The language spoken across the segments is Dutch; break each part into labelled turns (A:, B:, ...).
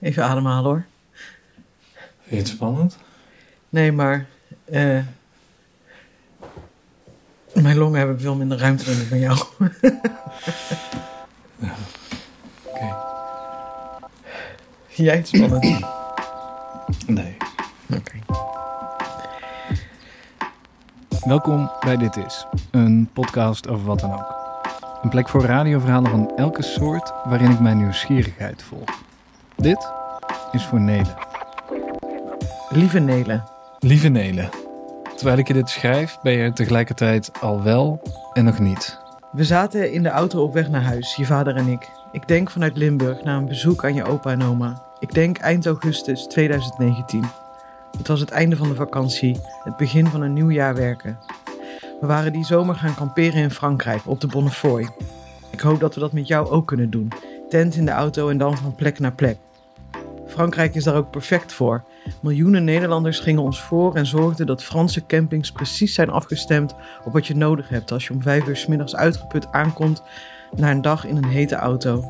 A: Even ademhalen hoor.
B: Vind je het spannend?
A: Nee, maar. eh mijn longen hebben veel minder ruimte dan die van jou.
B: Oké.
A: Jij het spannend.
B: Nee.
A: Oké.
B: Welkom bij Dit Is, een podcast over wat dan ook. Een plek voor radioverhalen van elke soort waarin ik mijn nieuwsgierigheid volg. Dit is voor Nelen.
A: Lieve Nele,
B: Lieve Nelen, terwijl ik je dit schrijf ben je er tegelijkertijd al wel en nog niet.
A: we zaten in de auto op weg naar huis, je vader en ik. Ik denk vanuit Limburg naar een bezoek aan je opa en oma. Ik denk eind augustus 2019. Het was het einde van de vakantie, het begin van een nieuw jaar werken. We waren die zomer gaan kamperen in Frankrijk, op de Bonnefoy. Ik hoop dat we dat met jou ook kunnen doen. Tent in de auto en dan van plek naar plek. Frankrijk is daar ook perfect voor. Miljoenen Nederlanders gingen ons voor en zorgden dat Franse campings precies zijn afgestemd op wat je nodig hebt als je om vijf uur 's middags uitgeput aankomt na een dag in een hete auto.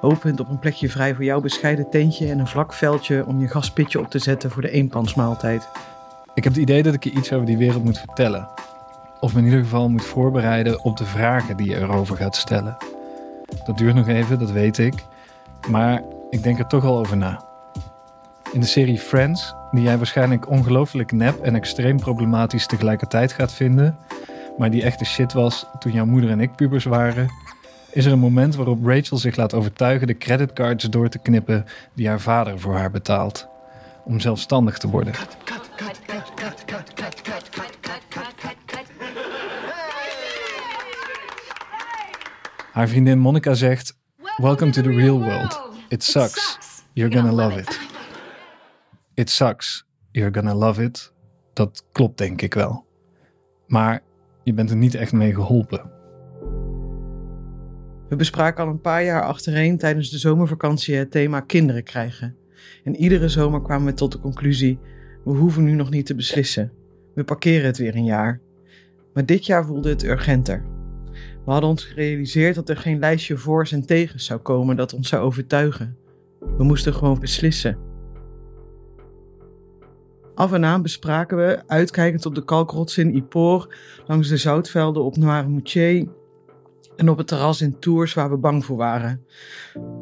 A: Hopend op een plekje vrij voor jouw bescheiden tentje en een vlak veldje om je gaspitje op te zetten voor de eenpansmaaltijd.
B: Ik heb het idee dat ik je iets over die wereld moet vertellen. Of me in ieder geval moet voorbereiden op de vragen die je erover gaat stellen. Dat duurt nog even, dat weet ik. Maar ik denk er toch al over na. In de serie Friends, die jij waarschijnlijk ongelooflijk nep en extreem problematisch tegelijkertijd gaat vinden, maar die echte shit was toen jouw moeder en ik pubers waren, is er een moment waarop Rachel zich laat overtuigen de creditcards door te knippen die haar vader voor haar betaalt. Om zelfstandig te worden. Haar vriendin Monica zegt: Welcome to the real world. It sucks. You're gonna love it. It sucks. You're gonna love it. Dat klopt denk ik wel. Maar je bent er niet echt mee geholpen.
A: We bespraken al een paar jaar achtereen tijdens de zomervakantie het thema kinderen krijgen. En iedere zomer kwamen we tot de conclusie: we hoeven nu nog niet te beslissen. We parkeren het weer een jaar. Maar dit jaar voelde het urgenter. We hadden ons gerealiseerd dat er geen lijstje voor's en tegens zou komen dat ons zou overtuigen. We moesten gewoon beslissen. Af en aan bespraken we, uitkijkend op de kalkrotsen in Yport, langs de zoutvelden op Noirmoutier en op het terras in Tours waar we bang voor waren.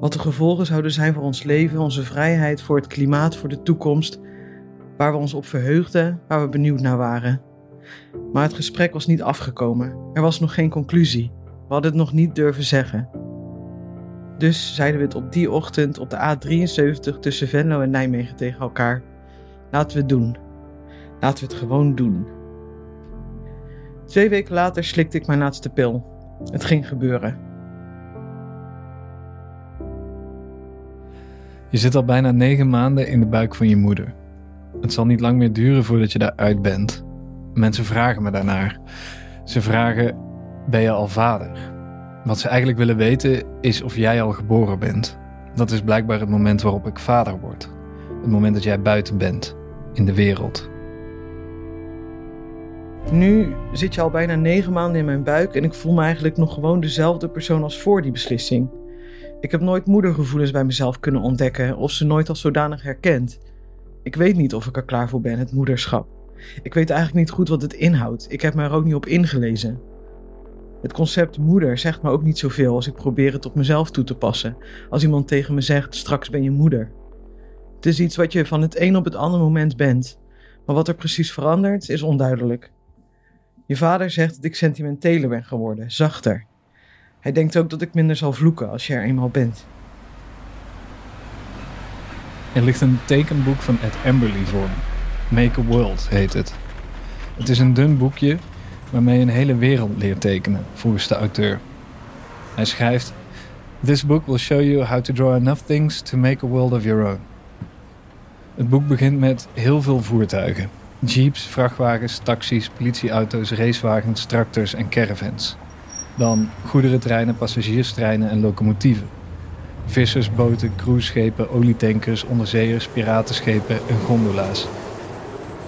A: Wat de gevolgen zouden zijn voor ons leven, onze vrijheid, voor het klimaat, voor de toekomst, waar we ons op verheugden, waar we benieuwd naar waren. Maar het gesprek was niet afgekomen. Er was nog geen conclusie. We hadden het nog niet durven zeggen. Dus zeiden we het op die ochtend op de A73 tussen Venlo en Nijmegen tegen elkaar. Laten we het doen. Laten we het gewoon doen. Twee weken later slikte ik mijn laatste pil. Het ging gebeuren.
B: Je zit al bijna negen maanden in de buik van je moeder. Het zal niet lang meer duren voordat je daaruit bent. Mensen vragen me daarnaar. Ze vragen: Ben je al vader? Wat ze eigenlijk willen weten is of jij al geboren bent. Dat is blijkbaar het moment waarop ik vader word. Het moment dat jij buiten bent, in de wereld.
A: Nu zit je al bijna negen maanden in mijn buik en ik voel me eigenlijk nog gewoon dezelfde persoon als voor die beslissing. Ik heb nooit moedergevoelens bij mezelf kunnen ontdekken of ze nooit als zodanig herkend. Ik weet niet of ik er klaar voor ben, het moederschap. Ik weet eigenlijk niet goed wat het inhoudt. Ik heb me er ook niet op ingelezen. Het concept moeder zegt me ook niet zoveel als ik probeer het op mezelf toe te passen. Als iemand tegen me zegt: straks ben je moeder. Het is iets wat je van het een op het andere moment bent. Maar wat er precies verandert, is onduidelijk. Je vader zegt dat ik sentimenteler ben geworden, zachter. Hij denkt ook dat ik minder zal vloeken als je er eenmaal bent.
B: Er ligt een tekenboek van Ed Emberley voor me. Make a World heet het. Het is een dun boekje waarmee je een hele wereld leert tekenen, volgens de auteur. Hij schrijft: This book will show you how to draw enough things to make a world of your own. Het boek begint met heel veel voertuigen: jeeps, vrachtwagens, taxis, politieauto's, racewagens, tractors en caravans. Dan goederentreinen, passagierstreinen en locomotieven. Vissersboten, cruiseschepen, olietankers, onderzeeërs, piratenschepen en gondola's.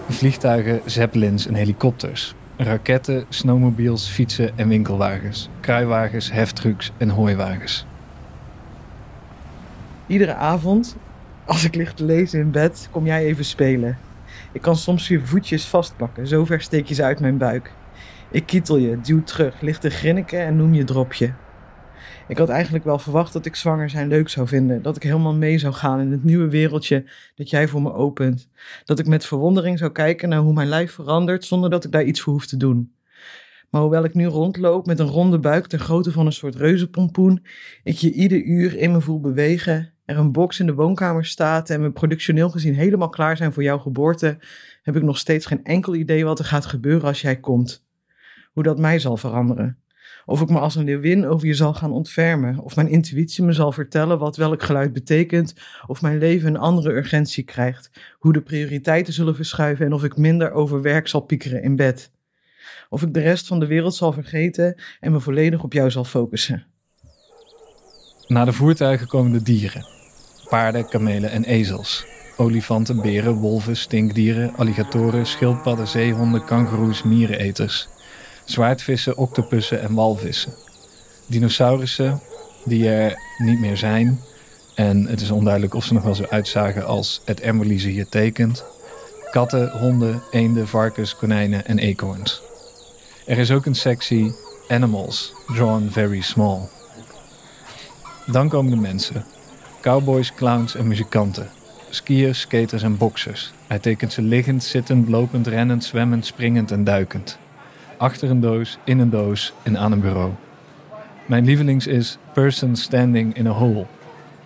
B: Vliegtuigen, zeppelins en helikopters. Raketten, snowmobiles, fietsen en winkelwagens. Kruiwagens, heftrucks en hooiwagens.
A: Iedere avond Als ik lig te lezen in bed, kom jij even spelen. Ik kan soms je voetjes vastpakken, zo ver steek je ze uit mijn buik. Ik kietel je, duw terug, lig te grinniken en noem je dropje. Ik had eigenlijk wel verwacht dat ik zwanger zijn leuk zou vinden. Dat ik helemaal mee zou gaan in het nieuwe wereldje dat jij voor me opent. Dat ik met verwondering zou kijken naar hoe mijn lijf verandert zonder dat ik daar iets voor hoef te doen. Maar hoewel ik nu rondloop met een ronde buik ter grootte van een soort reuzenpompoen, ik je ieder uur in me voel bewegen, er een box in de woonkamer staat en we productioneel gezien helemaal klaar zijn voor jouw geboorte, heb ik nog steeds geen enkel idee wat er gaat gebeuren als jij komt. Hoe dat mij zal veranderen. Of ik me als een leeuwin over je zal gaan ontfermen. Of mijn intuïtie me zal vertellen wat welk geluid betekent. Of mijn leven een andere urgentie krijgt. Hoe de prioriteiten zullen verschuiven en of ik minder over werk zal piekeren in bed. Of ik de rest van de wereld zal vergeten en me volledig op jou zal focussen.
B: Na de voertuigen komen de dieren: paarden, kamelen en ezels. Olifanten, beren, wolven, stinkdieren, alligatoren, schildpadden, zeehonden, kangoeroes, miereneters zwaardvissen, octopussen en walvissen. Dinosaurussen die er niet meer zijn. En het is onduidelijk of ze nog wel zo uitzagen als het Emily ze hier tekent. Katten, honden, eenden, varkens, konijnen en eekhoorns. Er is ook een sectie Animals, drawn very small. Dan komen de mensen. Cowboys, clowns en muzikanten. Skiers, skaters en boxers. Hij tekent ze liggend, zittend, lopend, rennend, zwemmend, springend en duikend achter een doos, in een doos en aan een bureau. Mijn lievelings is Person Standing in a Hole.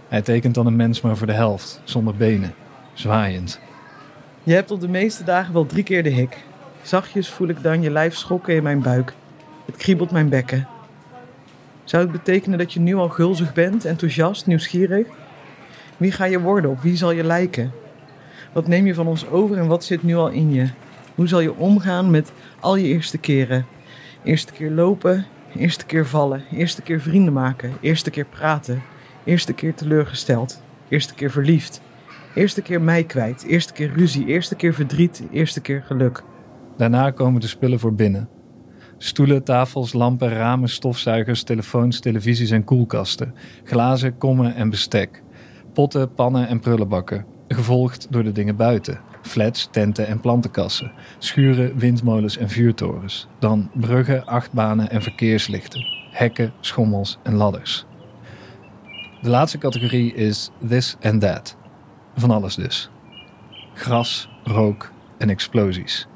B: Hij tekent dan een mens maar voor de helft, zonder benen, zwaaiend.
A: Je hebt op de meeste dagen wel drie keer de hik. Zachtjes voel ik dan je lijf schokken in mijn buik. Het kriebelt mijn bekken. Zou het betekenen dat je nu al gulzig bent, enthousiast, nieuwsgierig? Wie ga je worden? Op wie zal je lijken? Wat neem je van ons over en wat zit nu al in je? Hoe zal je omgaan met al je eerste keren? Eerste keer lopen, eerste keer vallen, eerste keer vrienden maken, eerste keer praten, eerste keer teleurgesteld, eerste keer verliefd, eerste keer mij kwijt, eerste keer ruzie, eerste keer verdriet, eerste keer geluk.
B: Daarna komen de spullen voor binnen. Stoelen, tafels, lampen, ramen, stofzuigers, telefoons, televisies en koelkasten. Glazen, kommen en bestek. Potten, pannen en prullenbakken. Gevolgd door de dingen buiten flats, tenten en plantenkassen, schuren, windmolens en vuurtorens. Dan bruggen, achtbanen en verkeerslichten, hekken, schommels en ladders. De laatste categorie is this and that. Van alles dus. Gras, rook en explosies.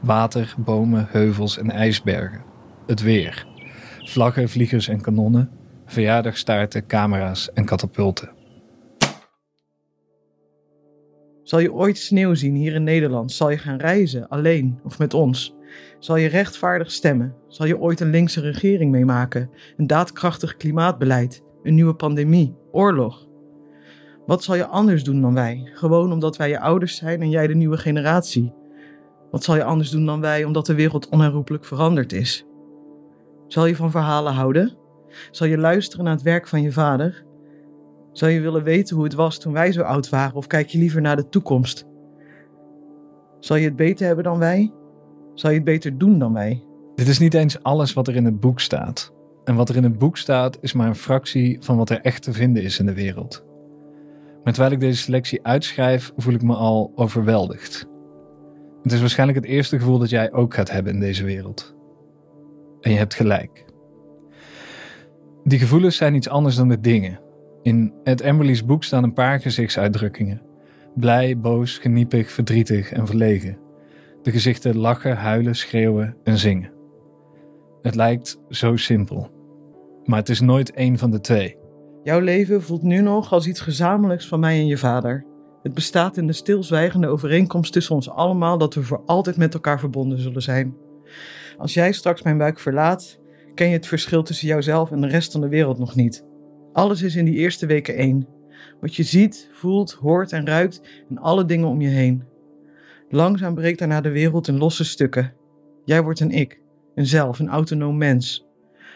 B: Water, bomen, heuvels en ijsbergen. Het weer. Vlaggen, vliegers en kanonnen. Verjaardagstaarten, camera's en katapulten.
A: Zal je ooit sneeuw zien hier in Nederland? Zal je gaan reizen, alleen of met ons? Zal je rechtvaardig stemmen? Zal je ooit een linkse regering meemaken? Een daadkrachtig klimaatbeleid? Een nieuwe pandemie? Oorlog? Wat zal je anders doen dan wij? Gewoon omdat wij je ouders zijn en jij de nieuwe generatie? Wat zal je anders doen dan wij omdat de wereld onherroepelijk veranderd is? Zal je van verhalen houden? Zal je luisteren naar het werk van je vader? Zou je willen weten hoe het was toen wij zo oud waren of kijk je liever naar de toekomst? Zal je het beter hebben dan wij? Zal je het beter doen dan wij?
B: Dit is niet eens alles wat er in het boek staat. En wat er in het boek staat is maar een fractie van wat er echt te vinden is in de wereld. Maar terwijl ik deze selectie uitschrijf, voel ik me al overweldigd. Het is waarschijnlijk het eerste gevoel dat jij ook gaat hebben in deze wereld. En je hebt gelijk. Die gevoelens zijn iets anders dan de dingen. In Ed Emberley's boek staan een paar gezichtsuitdrukkingen. Blij, boos, geniepig, verdrietig en verlegen. De gezichten lachen, huilen, schreeuwen en zingen. Het lijkt zo simpel. Maar het is nooit één van de twee.
A: Jouw leven voelt nu nog als iets gezamenlijks van mij en je vader. Het bestaat in de stilzwijgende overeenkomst tussen ons allemaal dat we voor altijd met elkaar verbonden zullen zijn. Als jij straks mijn buik verlaat, ken je het verschil tussen jouzelf en de rest van de wereld nog niet. Alles is in die eerste weken één. Wat je ziet, voelt, hoort en ruikt en alle dingen om je heen. Langzaam breekt daarna de wereld in losse stukken. Jij wordt een ik, een zelf, een autonoom mens.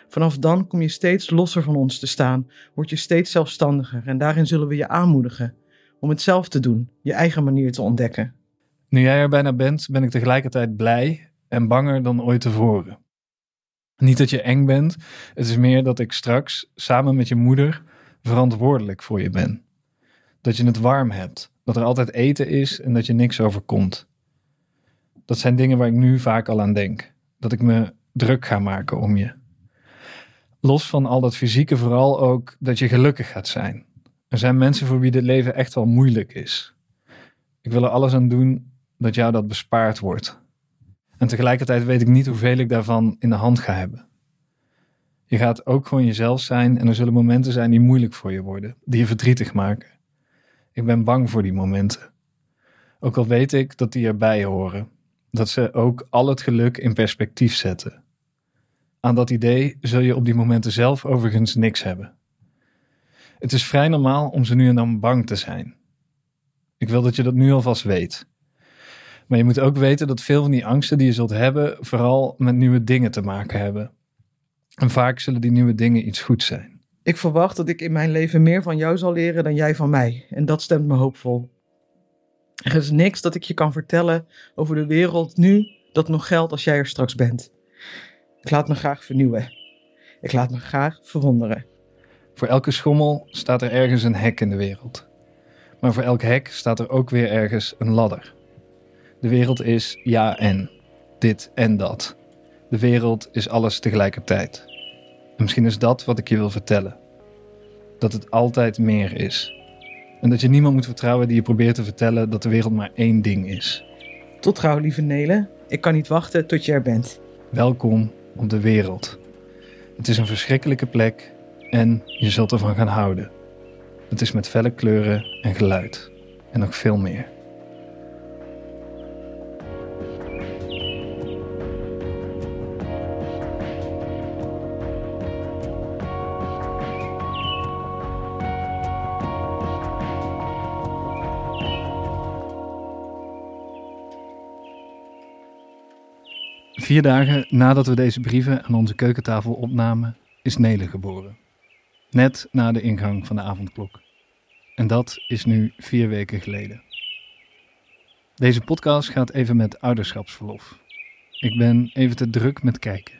A: Vanaf dan kom je steeds losser van ons te staan, word je steeds zelfstandiger en daarin zullen we je aanmoedigen om het zelf te doen, je eigen manier te ontdekken.
B: Nu jij er bijna bent, ben ik tegelijkertijd blij en banger dan ooit tevoren. Niet dat je eng bent, het is meer dat ik straks samen met je moeder verantwoordelijk voor je ben. Dat je het warm hebt. Dat er altijd eten is en dat je niks overkomt. Dat zijn dingen waar ik nu vaak al aan denk. Dat ik me druk ga maken om je. Los van al dat fysieke, vooral ook dat je gelukkig gaat zijn. Er zijn mensen voor wie dit leven echt wel moeilijk is. Ik wil er alles aan doen dat jou dat bespaard wordt. En tegelijkertijd weet ik niet hoeveel ik daarvan in de hand ga hebben. Je gaat ook gewoon jezelf zijn en er zullen momenten zijn die moeilijk voor je worden, die je verdrietig maken. Ik ben bang voor die momenten. Ook al weet ik dat die erbij horen, dat ze ook al het geluk in perspectief zetten. Aan dat idee zul je op die momenten zelf overigens niks hebben. Het is vrij normaal om ze nu en dan bang te zijn. Ik wil dat je dat nu alvast weet. Maar je moet ook weten dat veel van die angsten die je zult hebben, vooral met nieuwe dingen te maken hebben. En vaak zullen die nieuwe dingen iets goeds zijn.
A: Ik verwacht dat ik in mijn leven meer van jou zal leren dan jij van mij. En dat stemt me hoopvol. Er is niks dat ik je kan vertellen over de wereld nu dat nog geldt als jij er straks bent. Ik laat me graag vernieuwen. Ik laat me graag verwonderen.
B: Voor elke schommel staat er ergens een hek in de wereld. Maar voor elk hek staat er ook weer ergens een ladder. De wereld is ja en. Dit en dat. De wereld is alles tegelijkertijd. En misschien is dat wat ik je wil vertellen. Dat het altijd meer is. En dat je niemand moet vertrouwen die je probeert te vertellen dat de wereld maar één ding is.
A: Tot gauw, lieve Nele. Ik kan niet wachten tot je er bent.
B: Welkom op de wereld. Het is een verschrikkelijke plek en je zult ervan gaan houden. Het is met felle kleuren en geluid. En nog veel meer. Vier dagen nadat we deze brieven aan onze keukentafel opnamen, is Nele geboren. Net na de ingang van de avondklok. En dat is nu vier weken geleden. Deze podcast gaat even met ouderschapsverlof. Ik ben even te druk met kijken.